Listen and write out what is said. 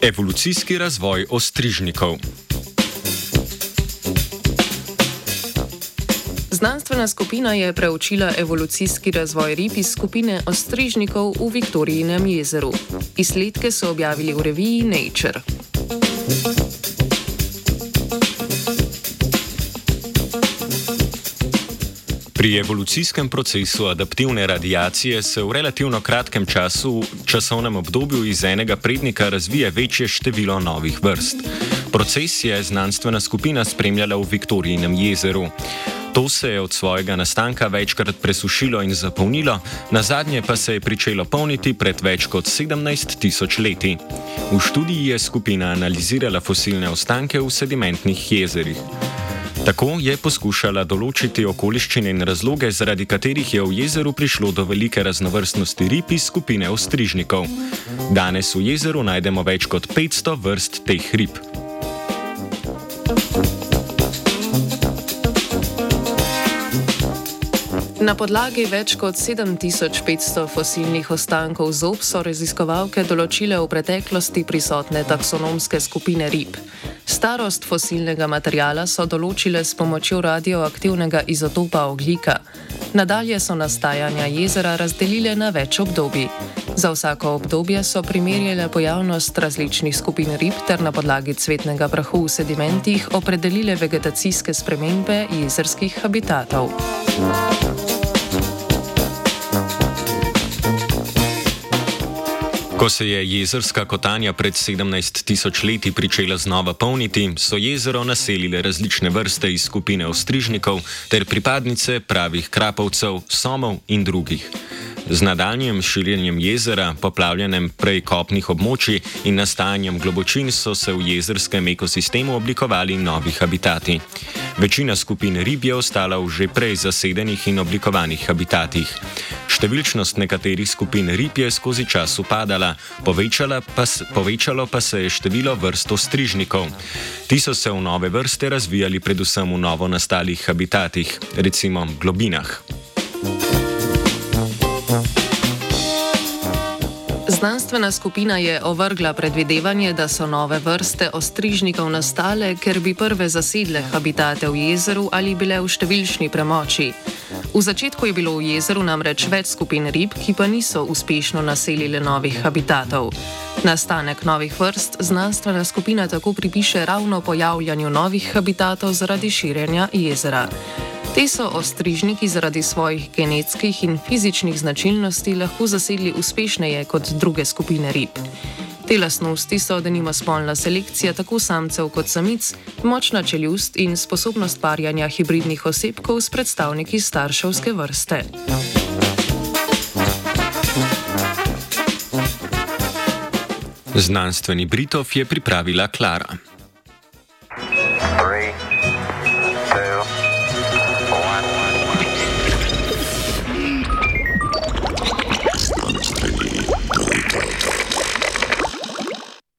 Evolucijski razvoj ostrižnikov. Znanstvena skupina je preučila evolucijski razvoj rib iz skupine ostrižnikov v Viktorijinem jezeru. Izsledke so objavili v reviji Nature. Pri evolucijskem procesu adaptivne radiacije se v relativno kratkem času, časovnem obdobju iz enega prednika razvije večje število novih vrst. Proces je znanstvena skupina spremljala v Viktorijinem jezeru. To se je od svojega nastanka večkrat presušilo in zapolnilo, na zadnje pa se je pričelo polniti pred več kot 17 tisoč leti. V študiji je skupina analizirala fosilne ostanke v sedimentnih jezerih. Tako je poskušala določiti okoliščine in razloge, zaradi katerih je v jezeru prišlo do velike raznovrstnosti rib iz skupine ostrižnikov. Danes v jezeru najdemo več kot 500 vrst teh rib. Na podlagi več kot 7500 fosilnih ostankov zob so raziskovalke določile v preteklosti prisotne taksonomske skupine rib. Starost fosilnega materijala so določile s pomočjo radioaktivnega izotopa oglika. Nadalje so nastajanja jezera razdelile na več obdobij. Za vsako obdobje so primerjale pojavnost različnih skupin rib ter na podlagi cvetnega prahu v sedimentih opredelile vegetacijske spremembe jezerskih habitatov. Thank you. Ko se je jezerska kotanja pred 17 tisoč leti pričela znova polniti, so jezero naselile različne vrste iz skupine ostrižnikov ter pripadnice pravih krapovcev, somov in drugih. Z nadaljnjim širjenjem jezera, poplavljanjem prej kopnih območij in nastajanjem globočin so se v jezerskem ekosistemu oblikovali novi habitati. Večina skupin rib je ostala v že prej zasedenih in oblikovanih habitatih. Številčnost nekaterih skupin rib je skozi čas upadala, pa, povečalo pa se je število vrst ostrižnikov. Ti so se v nove vrste razvijali predvsem v novo nastalih habitatih, recimo globinah. Znanstvena skupina je ovrgla predvidevanje, da so nove vrste ostrižnikov nastale, ker bi prve zasedle habitate v jezeru ali bile v številčni premoči. V začetku je bilo v jezeru namreč več skupin rib, ki pa niso uspešno naselile novih habitatov. Nastanek novih vrst znanstvena skupina tako pripiše ravno pojavljanju novih habitatov zaradi širjenja jezera. Te so ostrižniki zaradi svojih genetskih in fizičnih značilnosti lahko zasedli uspešneje kot druge skupine rib. Te lastnosti so, da nima spolna selekcija tako samcev kot samic, močna čeljust in sposobnost parjanja hibridnih osebkov s predstavniki starševske vrste. Znanstveni Britov je pripravila Klara.